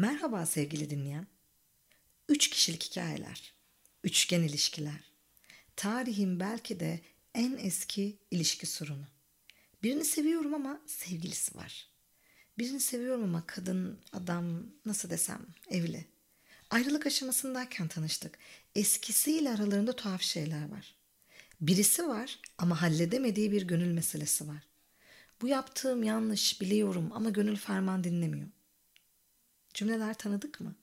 Merhaba sevgili dinleyen. Üç kişilik hikayeler, üçgen ilişkiler. Tarihin belki de en eski ilişki sorunu. Birini seviyorum ama sevgilisi var. Birini seviyorum ama kadın, adam, nasıl desem evli. Ayrılık aşamasındayken tanıştık. Eskisiyle aralarında tuhaf şeyler var. Birisi var ama halledemediği bir gönül meselesi var. Bu yaptığım yanlış biliyorum ama gönül ferman dinlemiyor. Cümleler tanıdık mı?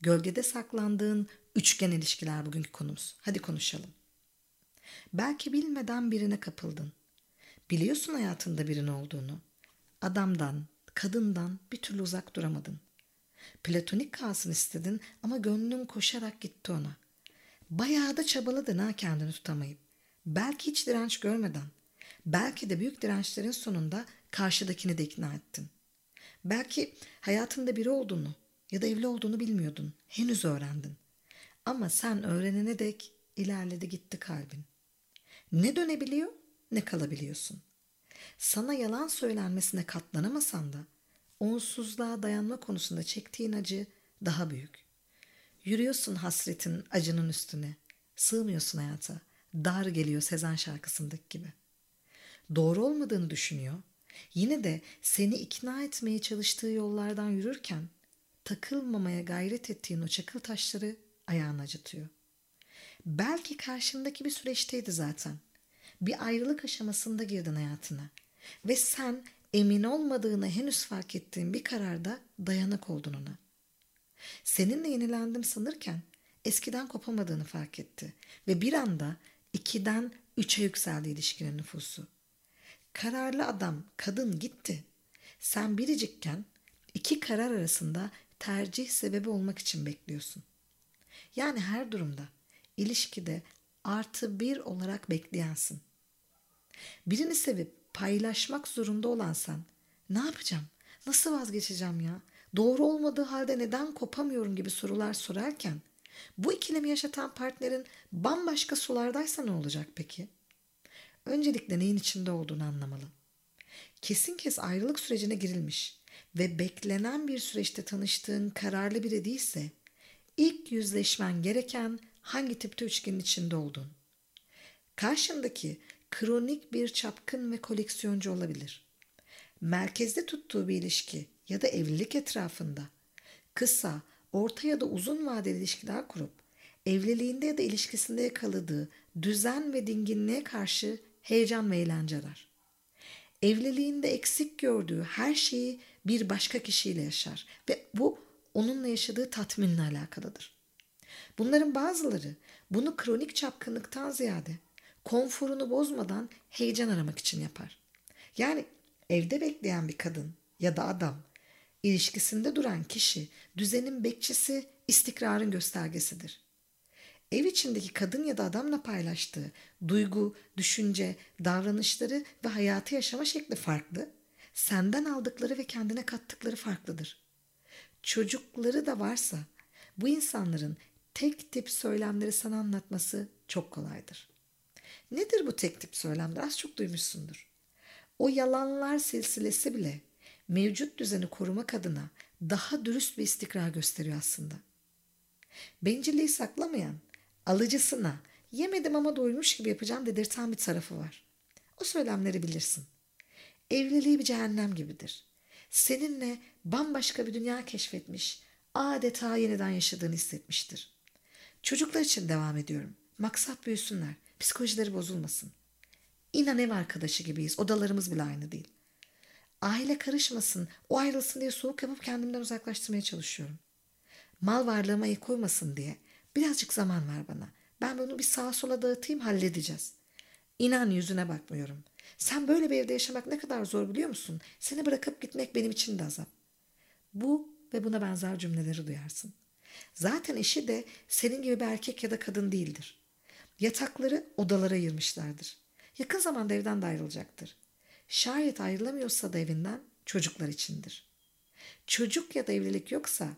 Gölgede saklandığın üçgen ilişkiler bugünkü konumuz. Hadi konuşalım. Belki bilmeden birine kapıldın. Biliyorsun hayatında birinin olduğunu. Adamdan, kadından bir türlü uzak duramadın. Platonik kalsın istedin ama gönlün koşarak gitti ona. Bayağı da çabaladın ha kendini tutamayıp. Belki hiç direnç görmeden. Belki de büyük dirençlerin sonunda karşıdakini de ikna ettin. Belki hayatında biri olduğunu ya da evli olduğunu bilmiyordun. Henüz öğrendin. Ama sen öğrenene dek ilerledi gitti kalbin. Ne dönebiliyor ne kalabiliyorsun. Sana yalan söylenmesine katlanamasan da onsuzluğa dayanma konusunda çektiğin acı daha büyük. Yürüyorsun hasretin acının üstüne. Sığmıyorsun hayata. Dar geliyor Sezen şarkısındaki gibi. Doğru olmadığını düşünüyor. Yine de seni ikna etmeye çalıştığı yollardan yürürken takılmamaya gayret ettiğin o çakıl taşları ayağını acıtıyor. Belki karşındaki bir süreçteydi zaten. Bir ayrılık aşamasında girdin hayatına. Ve sen emin olmadığını henüz fark ettiğin bir kararda dayanık oldun ona. Seninle yenilendim sanırken eskiden kopamadığını fark etti. Ve bir anda ikiden üçe yükseldi ilişkinin nüfusu. Kararlı adam, kadın gitti. Sen biricikken iki karar arasında tercih sebebi olmak için bekliyorsun. Yani her durumda, ilişkide artı bir olarak bekleyensin. Birini sevip paylaşmak zorunda olan sen, ne yapacağım, nasıl vazgeçeceğim ya, doğru olmadığı halde neden kopamıyorum gibi sorular sorarken, bu ikilemi yaşatan partnerin bambaşka sulardaysa ne olacak peki? Öncelikle neyin içinde olduğunu anlamalı. Kesin kes ayrılık sürecine girilmiş ve beklenen bir süreçte tanıştığın kararlı biri değilse ilk yüzleşmen gereken hangi tipte üçgenin içinde olduğun. Karşındaki kronik bir çapkın ve koleksiyoncu olabilir. Merkezde tuttuğu bir ilişki ya da evlilik etrafında kısa, orta ya da uzun vadeli ilişkiler kurup evliliğinde ya da ilişkisinde yakaladığı düzen ve dinginliğe karşı heyecan ve eğlence arar. Evliliğinde eksik gördüğü her şeyi bir başka kişiyle yaşar ve bu onunla yaşadığı tatminle alakalıdır. Bunların bazıları bunu kronik çapkınlıktan ziyade konforunu bozmadan heyecan aramak için yapar. Yani evde bekleyen bir kadın ya da adam, ilişkisinde duran kişi düzenin bekçisi, istikrarın göstergesidir. Ev içindeki kadın ya da adamla paylaştığı duygu, düşünce, davranışları ve hayatı yaşama şekli farklı. Senden aldıkları ve kendine kattıkları farklıdır. Çocukları da varsa bu insanların tek tip söylemleri sana anlatması çok kolaydır. Nedir bu tek tip söylemler? Az çok duymuşsundur. O yalanlar silsilesi bile mevcut düzeni korumak adına daha dürüst bir istikrar gösteriyor aslında. Bencilliği saklamayan, alıcısına yemedim ama doymuş gibi yapacağım dedirten bir tarafı var. O söylemleri bilirsin. Evliliği bir cehennem gibidir. Seninle bambaşka bir dünya keşfetmiş, adeta yeniden yaşadığını hissetmiştir. Çocuklar için devam ediyorum. Maksat büyüsünler, psikolojileri bozulmasın. İnan ev arkadaşı gibiyiz, odalarımız bile aynı değil. Aile karışmasın, o ayrılsın diye soğuk yapıp kendimden uzaklaştırmaya çalışıyorum. Mal varlığıma el koymasın diye birazcık zaman ver bana. Ben bunu bir sağa sola dağıtayım halledeceğiz. İnan yüzüne bakmıyorum. Sen böyle bir evde yaşamak ne kadar zor biliyor musun? Seni bırakıp gitmek benim için de azap. Bu ve buna benzer cümleleri duyarsın. Zaten eşi de senin gibi bir erkek ya da kadın değildir. Yatakları odalara ayırmışlardır. Yakın zamanda evden de ayrılacaktır. Şayet ayrılamıyorsa da evinden çocuklar içindir. Çocuk ya da evlilik yoksa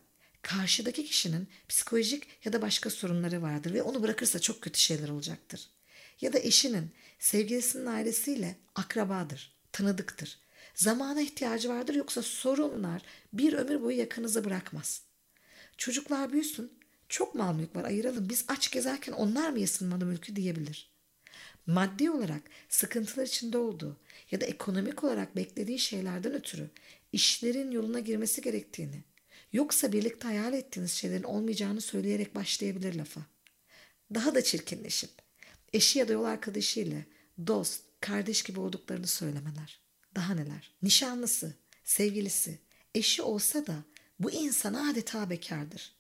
karşıdaki kişinin psikolojik ya da başka sorunları vardır ve onu bırakırsa çok kötü şeyler olacaktır. Ya da eşinin sevgilisinin ailesiyle akrabadır, tanıdıktır. Zamana ihtiyacı vardır yoksa sorunlar bir ömür boyu yakınızı bırakmaz. Çocuklar büyüsün, çok mal mülk var ayıralım biz aç gezerken onlar mı yesin malı mülkü diyebilir. Maddi olarak sıkıntılar içinde olduğu ya da ekonomik olarak beklediği şeylerden ötürü işlerin yoluna girmesi gerektiğini, yoksa birlikte hayal ettiğiniz şeylerin olmayacağını söyleyerek başlayabilir lafa. Daha da çirkinleşip eşi ya da yol arkadaşıyla dost, kardeş gibi olduklarını söylemeler. Daha neler? Nişanlısı, sevgilisi, eşi olsa da bu insan adeta bekardır.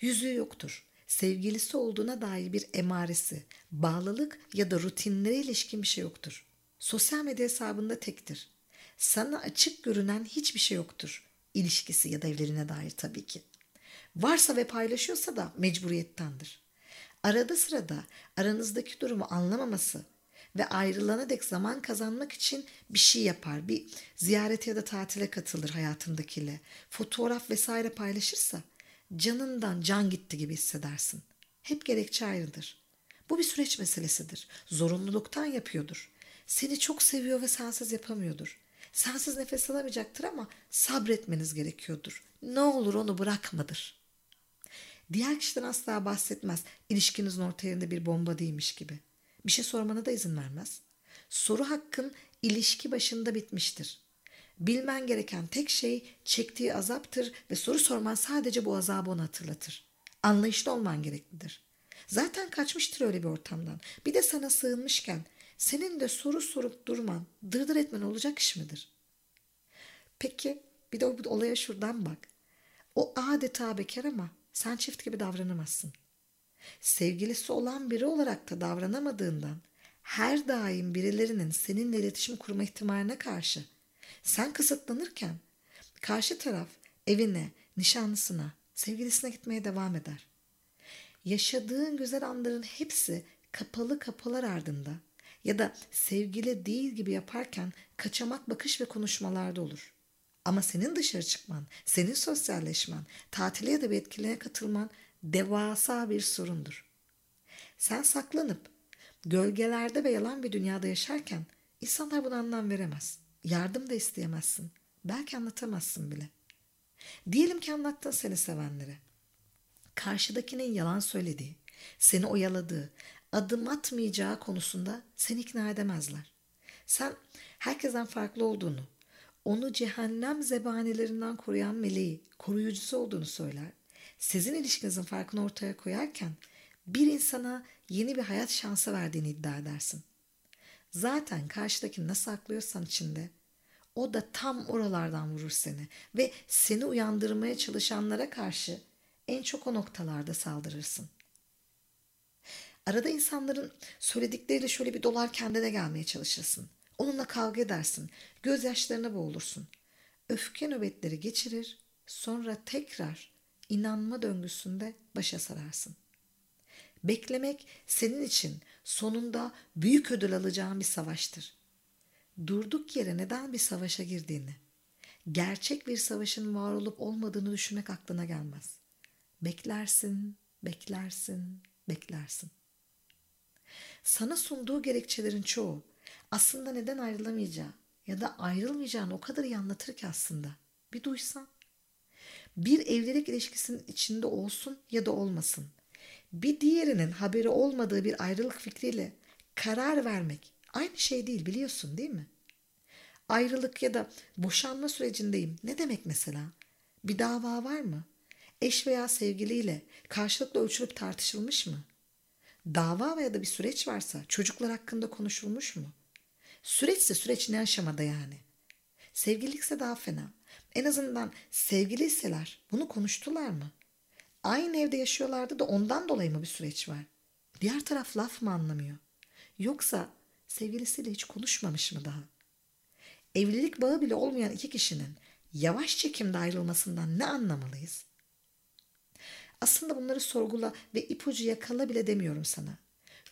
Yüzüğü yoktur. Sevgilisi olduğuna dair bir emaresi, bağlılık ya da rutinlere ilişkin bir şey yoktur. Sosyal medya hesabında tektir. Sana açık görünen hiçbir şey yoktur. İlişkisi ya da evlerine dair tabii ki. Varsa ve paylaşıyorsa da mecburiyettendir. Arada sırada aranızdaki durumu anlamaması ve ayrılana dek zaman kazanmak için bir şey yapar. Bir ziyarete ya da tatile katılır hayatındakiyle. Fotoğraf vesaire paylaşırsa canından can gitti gibi hissedersin. Hep gerekçe ayrıdır. Bu bir süreç meselesidir. Zorunluluktan yapıyordur. Seni çok seviyor ve sensiz yapamıyordur. Sensiz nefes alamayacaktır ama sabretmeniz gerekiyordur. Ne olur onu bırakmadır. Diğer kişiden asla bahsetmez. İlişkinizin orta bir bomba değilmiş gibi. Bir şey sormana da izin vermez. Soru hakkın ilişki başında bitmiştir. Bilmen gereken tek şey çektiği azaptır ve soru sorman sadece bu azabı ona hatırlatır. Anlayışlı olman gereklidir. Zaten kaçmıştır öyle bir ortamdan. Bir de sana sığınmışken senin de soru sorup durman, dırdır etmen olacak iş midir? Peki bir de o olaya şuradan bak. O adeta bekar ama sen çift gibi davranamazsın. Sevgilisi olan biri olarak da davranamadığından her daim birilerinin seninle iletişim kurma ihtimaline karşı sen kısıtlanırken karşı taraf evine, nişanlısına, sevgilisine gitmeye devam eder. Yaşadığın güzel anların hepsi kapalı kapılar ardında ya da sevgili değil gibi yaparken kaçamak bakış ve konuşmalarda olur. Ama senin dışarı çıkman, senin sosyalleşmen, tatile ya da bir etkinliğe katılman devasa bir sorundur. Sen saklanıp gölgelerde ve yalan bir dünyada yaşarken insanlar buna anlam veremez. Yardım da isteyemezsin. Belki anlatamazsın bile. Diyelim ki anlattın seni sevenlere. Karşıdakinin yalan söylediği, seni oyaladığı, adım atmayacağı konusunda seni ikna edemezler. Sen herkesten farklı olduğunu, onu cehennem zebanilerinden koruyan meleği, koruyucusu olduğunu söyler. Sizin ilişkinizin farkını ortaya koyarken bir insana yeni bir hayat şansı verdiğini iddia edersin. Zaten karşıdaki nasıl aklıyorsan içinde o da tam oralardan vurur seni ve seni uyandırmaya çalışanlara karşı en çok o noktalarda saldırırsın. Arada insanların söyledikleriyle şöyle bir dolar kendine gelmeye çalışırsın. Onunla kavga edersin. Gözyaşlarına boğulursun. Öfke nöbetleri geçirir. Sonra tekrar inanma döngüsünde başa sararsın. Beklemek senin için sonunda büyük ödül alacağın bir savaştır. Durduk yere neden bir savaşa girdiğini, gerçek bir savaşın var olup olmadığını düşünmek aklına gelmez. Beklersin, beklersin, beklersin. Sana sunduğu gerekçelerin çoğu aslında neden ayrılamayacağı ya da ayrılmayacağını o kadar iyi anlatır ki aslında. Bir duysan. Bir evlilik ilişkisinin içinde olsun ya da olmasın. Bir diğerinin haberi olmadığı bir ayrılık fikriyle karar vermek aynı şey değil biliyorsun değil mi? Ayrılık ya da boşanma sürecindeyim. Ne demek mesela? Bir dava var mı? Eş veya sevgiliyle karşılıklı ölçülüp tartışılmış mı? Dava veya da bir süreç varsa çocuklar hakkında konuşulmuş mu? Süreçse süreç ne aşamada yani? Sevgililikse daha fena. En azından sevgiliyseler bunu konuştular mı? Aynı evde yaşıyorlardı da ondan dolayı mı bir süreç var? Diğer taraf laf mı anlamıyor? Yoksa sevgilisiyle hiç konuşmamış mı daha? Evlilik bağı bile olmayan iki kişinin yavaş çekimde ayrılmasından ne anlamalıyız? Aslında bunları sorgula ve ipucu yakala bile demiyorum sana.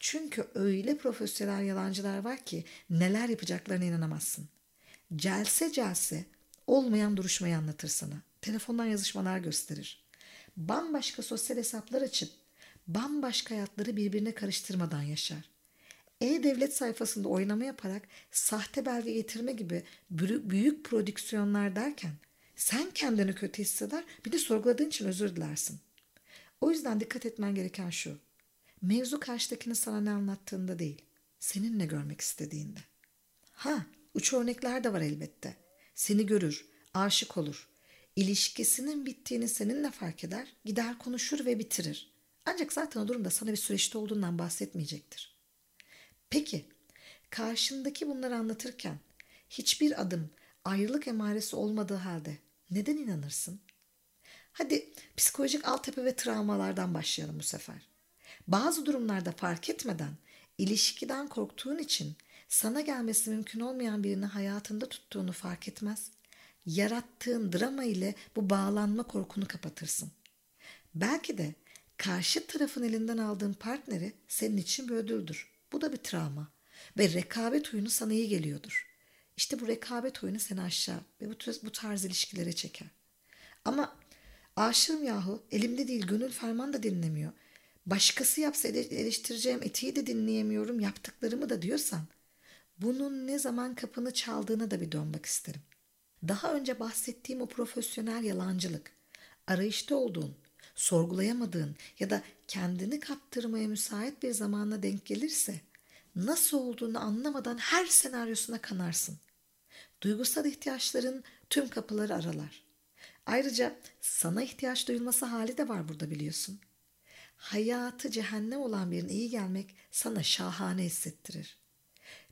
Çünkü öyle profesyonel yalancılar var ki neler yapacaklarına inanamazsın. Celse celse olmayan duruşmayı anlatır sana. Telefondan yazışmalar gösterir. Bambaşka sosyal hesaplar açıp bambaşka hayatları birbirine karıştırmadan yaşar. E-Devlet sayfasında oynama yaparak sahte belge getirme gibi büyük prodüksiyonlar derken sen kendini kötü hisseder bir de sorguladığın için özür dilersin. O yüzden dikkat etmen gereken şu. Mevzu karşıdakini sana ne anlattığında değil, senin ne görmek istediğinde. Ha, uç örnekler de var elbette. Seni görür, aşık olur. İlişkisinin bittiğini seninle fark eder, gider konuşur ve bitirir. Ancak zaten o durumda sana bir süreçte olduğundan bahsetmeyecektir. Peki, karşındaki bunları anlatırken hiçbir adım ayrılık emaresi olmadığı halde neden inanırsın? Hadi psikolojik altyapı ve travmalardan başlayalım bu sefer. Bazı durumlarda fark etmeden ilişkiden korktuğun için sana gelmesi mümkün olmayan birini hayatında tuttuğunu fark etmez. Yarattığın drama ile bu bağlanma korkunu kapatırsın. Belki de karşı tarafın elinden aldığın partneri senin için bir ödüldür. Bu da bir travma. Ve rekabet oyunu sana iyi geliyordur. İşte bu rekabet oyunu seni aşağı ve bu, bu tarz ilişkilere çeker. Ama aşığım yahu elimde değil gönül ferman da dinlemiyor. Başkası yapsa eleştireceğim etiği de dinleyemiyorum yaptıklarımı da diyorsan bunun ne zaman kapını çaldığını da bir dönmek isterim. Daha önce bahsettiğim o profesyonel yalancılık, arayışta olduğun, sorgulayamadığın ya da kendini kaptırmaya müsait bir zamana denk gelirse nasıl olduğunu anlamadan her senaryosuna kanarsın. Duygusal ihtiyaçların tüm kapıları aralar. Ayrıca sana ihtiyaç duyulması hali de var burada biliyorsun. Hayatı cehennem olan birine iyi gelmek sana şahane hissettirir.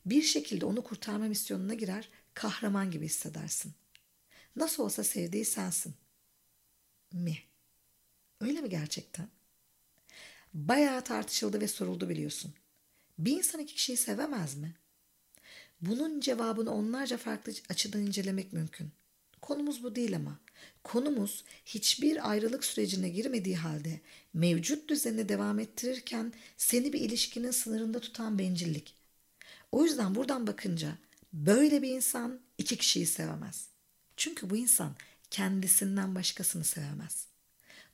Bir şekilde onu kurtarma misyonuna girer, kahraman gibi hissedersin. Nasıl olsa sevdiği sensin. Mi? Öyle mi gerçekten? Bayağı tartışıldı ve soruldu biliyorsun. Bir insan iki kişiyi sevemez mi? Bunun cevabını onlarca farklı açıdan incelemek mümkün. Konumuz bu değil ama. Konumuz hiçbir ayrılık sürecine girmediği halde mevcut düzenini devam ettirirken seni bir ilişkinin sınırında tutan bencillik. O yüzden buradan bakınca böyle bir insan iki kişiyi sevemez. Çünkü bu insan kendisinden başkasını sevemez.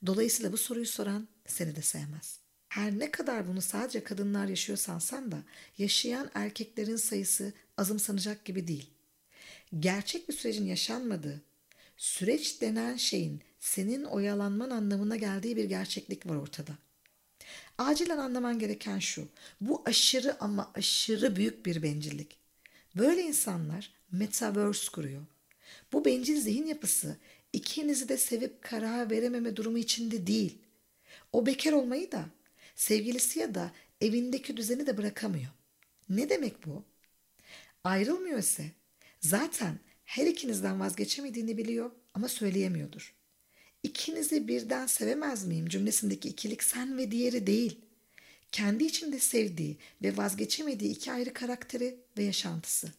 Dolayısıyla bu soruyu soran seni de sevmez. Her ne kadar bunu sadece kadınlar yaşıyor sansan da yaşayan erkeklerin sayısı azımsanacak gibi değil. Gerçek bir sürecin yaşanmadığı, süreç denen şeyin senin oyalanman anlamına geldiği bir gerçeklik var ortada. Acilen anlaman gereken şu. Bu aşırı ama aşırı büyük bir bencillik. Böyle insanlar metaverse kuruyor. Bu bencil zihin yapısı ikinizi de sevip karar verememe durumu içinde değil. O bekar olmayı da sevgilisi ya da evindeki düzeni de bırakamıyor. Ne demek bu? Ayrılmıyor ise zaten her ikinizden vazgeçemediğini biliyor ama söyleyemiyordur. İkinizi birden sevemez miyim cümlesindeki ikilik sen ve diğeri değil. Kendi içinde sevdiği ve vazgeçemediği iki ayrı karakteri ve yaşantısı.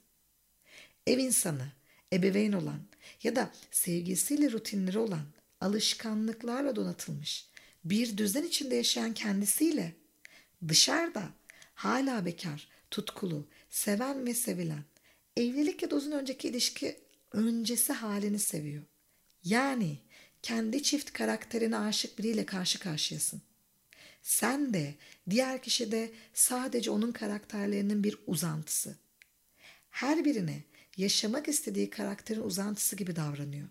Ev insanı, ebeveyn olan ya da sevgisiyle rutinleri olan, alışkanlıklarla donatılmış, bir düzen içinde yaşayan kendisiyle dışarıda hala bekar, tutkulu, seven ve sevilen, evlilik ya da uzun önceki ilişki öncesi halini seviyor. Yani kendi çift karakterine aşık biriyle karşı karşıyasın. Sen de diğer kişi de sadece onun karakterlerinin bir uzantısı. Her birine yaşamak istediği karakterin uzantısı gibi davranıyor.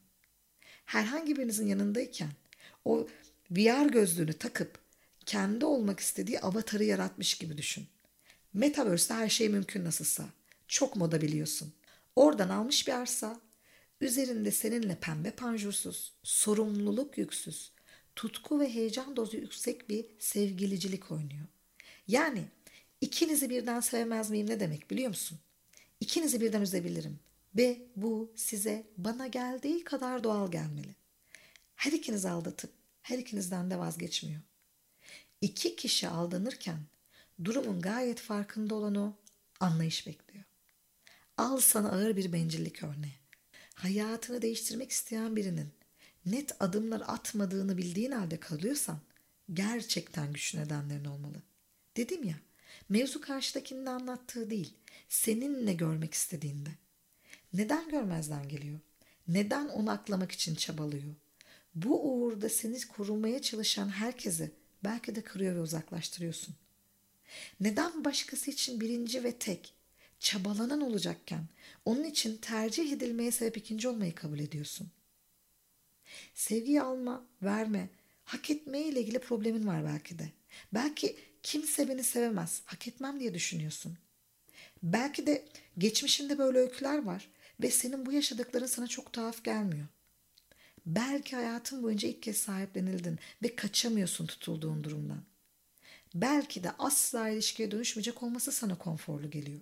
Herhangi birinizin yanındayken o VR gözlüğünü takıp kendi olmak istediği avatarı yaratmış gibi düşün. Metaverse'de her şey mümkün nasılsa. Çok moda biliyorsun. Oradan almış bir arsa, üzerinde seninle pembe panjursuz, sorumluluk yüksüz, tutku ve heyecan dozu yüksek bir sevgilicilik oynuyor. Yani ikinizi birden sevmez miyim ne demek biliyor musun? İkinizi birden üzebilirim. Ve bu size bana geldiği kadar doğal gelmeli. Her ikinizi aldatıp her ikinizden de vazgeçmiyor. İki kişi aldanırken durumun gayet farkında olan o anlayış bekliyor. Al sana ağır bir bencillik örneği. Hayatını değiştirmek isteyen birinin net adımlar atmadığını bildiğin halde kalıyorsan gerçekten güçlü nedenlerin olmalı. Dedim ya mevzu karşıdakinin anlattığı değil seninle görmek istediğinde. Neden görmezden geliyor? Neden onu aklamak için çabalıyor? Bu uğurda seni korumaya çalışan herkesi belki de kırıyor ve uzaklaştırıyorsun. Neden başkası için birinci ve tek, çabalanan olacakken onun için tercih edilmeye sebep ikinci olmayı kabul ediyorsun? Sevgiyi alma, verme, hak etmeye ile ilgili problemin var belki de. Belki kimse beni sevemez, hak etmem diye düşünüyorsun. Belki de geçmişinde böyle öyküler var ve senin bu yaşadıkların sana çok tuhaf gelmiyor. Belki hayatın boyunca ilk kez sahiplenildin ve kaçamıyorsun tutulduğun durumdan. Belki de asla ilişkiye dönüşmeyecek olması sana konforlu geliyor.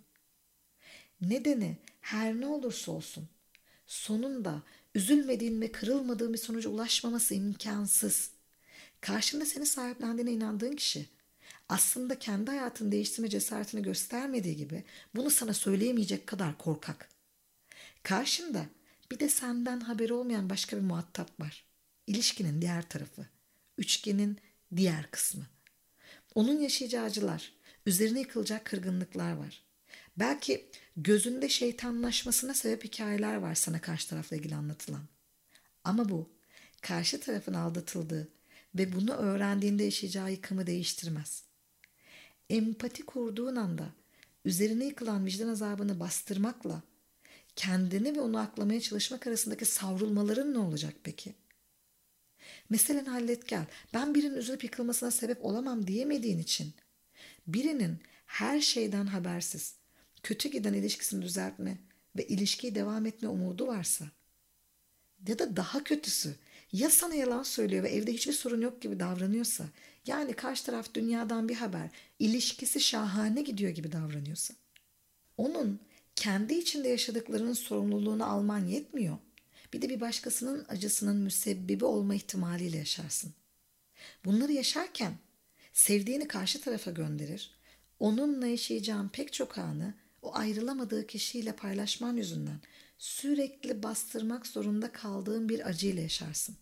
Nedeni her ne olursa olsun sonunda üzülmediğin ve kırılmadığın bir sonuca ulaşmaması imkansız. Karşında seni sahiplendiğine inandığın kişi aslında kendi hayatını değiştirme cesaretini göstermediği gibi bunu sana söyleyemeyecek kadar korkak. Karşında bir de senden haberi olmayan başka bir muhatap var. İlişkinin diğer tarafı. Üçgenin diğer kısmı. Onun yaşayacağı acılar, üzerine yıkılacak kırgınlıklar var. Belki gözünde şeytanlaşmasına sebep hikayeler var sana karşı tarafla ilgili anlatılan. Ama bu karşı tarafın aldatıldığı ve bunu öğrendiğinde yaşayacağı yıkımı değiştirmez. Empati kurduğun anda üzerine yıkılan vicdan azabını bastırmakla kendini ve onu aklamaya çalışmak arasındaki savrulmaların ne olacak peki? Meseleni hallet gel. Ben birinin üzülüp yıkılmasına sebep olamam diyemediğin için birinin her şeyden habersiz kötü giden ilişkisini düzeltme ve ilişkiyi devam etme umudu varsa ya da daha kötüsü ya sana yalan söylüyor ve evde hiçbir sorun yok gibi davranıyorsa yani karşı taraf dünyadan bir haber ilişkisi şahane gidiyor gibi davranıyorsa onun kendi içinde yaşadıklarının sorumluluğunu alman yetmiyor. Bir de bir başkasının acısının müsebbibi olma ihtimaliyle yaşarsın. Bunları yaşarken sevdiğini karşı tarafa gönderir. Onunla yaşayacağın pek çok anı o ayrılamadığı kişiyle paylaşman yüzünden sürekli bastırmak zorunda kaldığın bir acıyla yaşarsın.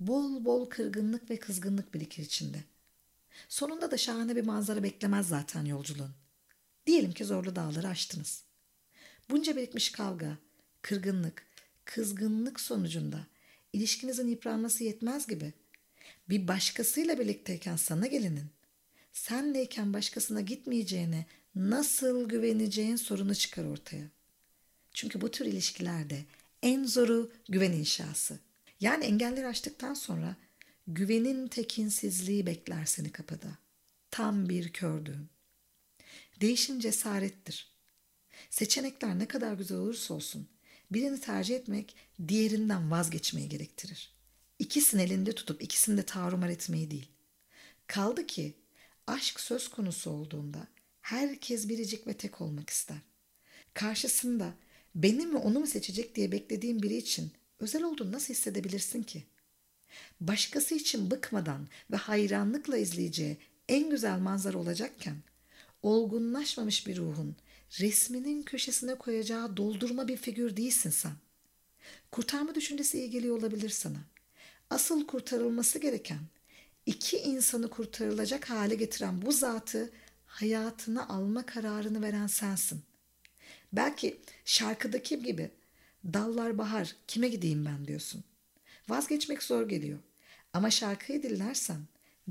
Bol bol kırgınlık ve kızgınlık birikir içinde. Sonunda da şahane bir manzara beklemez zaten yolculuğun. Diyelim ki zorlu dağları aştınız. Bunca birikmiş kavga, kırgınlık, kızgınlık sonucunda ilişkinizin yıpranması yetmez gibi bir başkasıyla birlikteyken sana gelenin senleyken başkasına gitmeyeceğine nasıl güveneceğin sorunu çıkar ortaya. Çünkü bu tür ilişkilerde en zoru güven inşası. Yani engelleri aştıktan sonra güvenin tekinsizliği bekler seni kapıda. Tam bir kördüğün. Değişim cesarettir. Seçenekler ne kadar güzel olursa olsun birini tercih etmek diğerinden vazgeçmeyi gerektirir. İkisini elinde tutup ikisini de tarumar etmeyi değil. Kaldı ki aşk söz konusu olduğunda herkes biricik ve tek olmak ister. Karşısında beni mi onu mu seçecek diye beklediğin biri için özel olduğunu nasıl hissedebilirsin ki? Başkası için bıkmadan ve hayranlıkla izleyeceği en güzel manzara olacakken olgunlaşmamış bir ruhun resminin köşesine koyacağı doldurma bir figür değilsin sen. Kurtarma düşüncesi iyi geliyor olabilir sana. Asıl kurtarılması gereken, iki insanı kurtarılacak hale getiren bu zatı hayatına alma kararını veren sensin. Belki şarkıdaki gibi dallar bahar kime gideyim ben diyorsun. Vazgeçmek zor geliyor. Ama şarkıyı dinlersen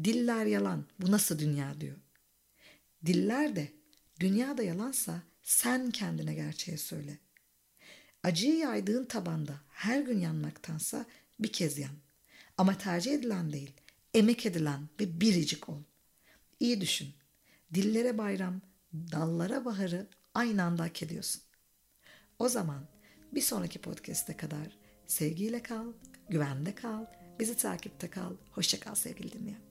diller yalan bu nasıl dünya diyor. Diller de dünya da yalansa sen kendine gerçeği söyle. Acıyı yaydığın tabanda her gün yanmaktansa bir kez yan. Ama tercih edilen değil, emek edilen ve biricik ol. İyi düşün. Dillere bayram, dallara baharı aynı anda hak ediyorsun. O zaman bir sonraki podcast'e kadar sevgiyle kal, güvende kal, bizi takipte kal. Hoşça kal sevgili dinleyen.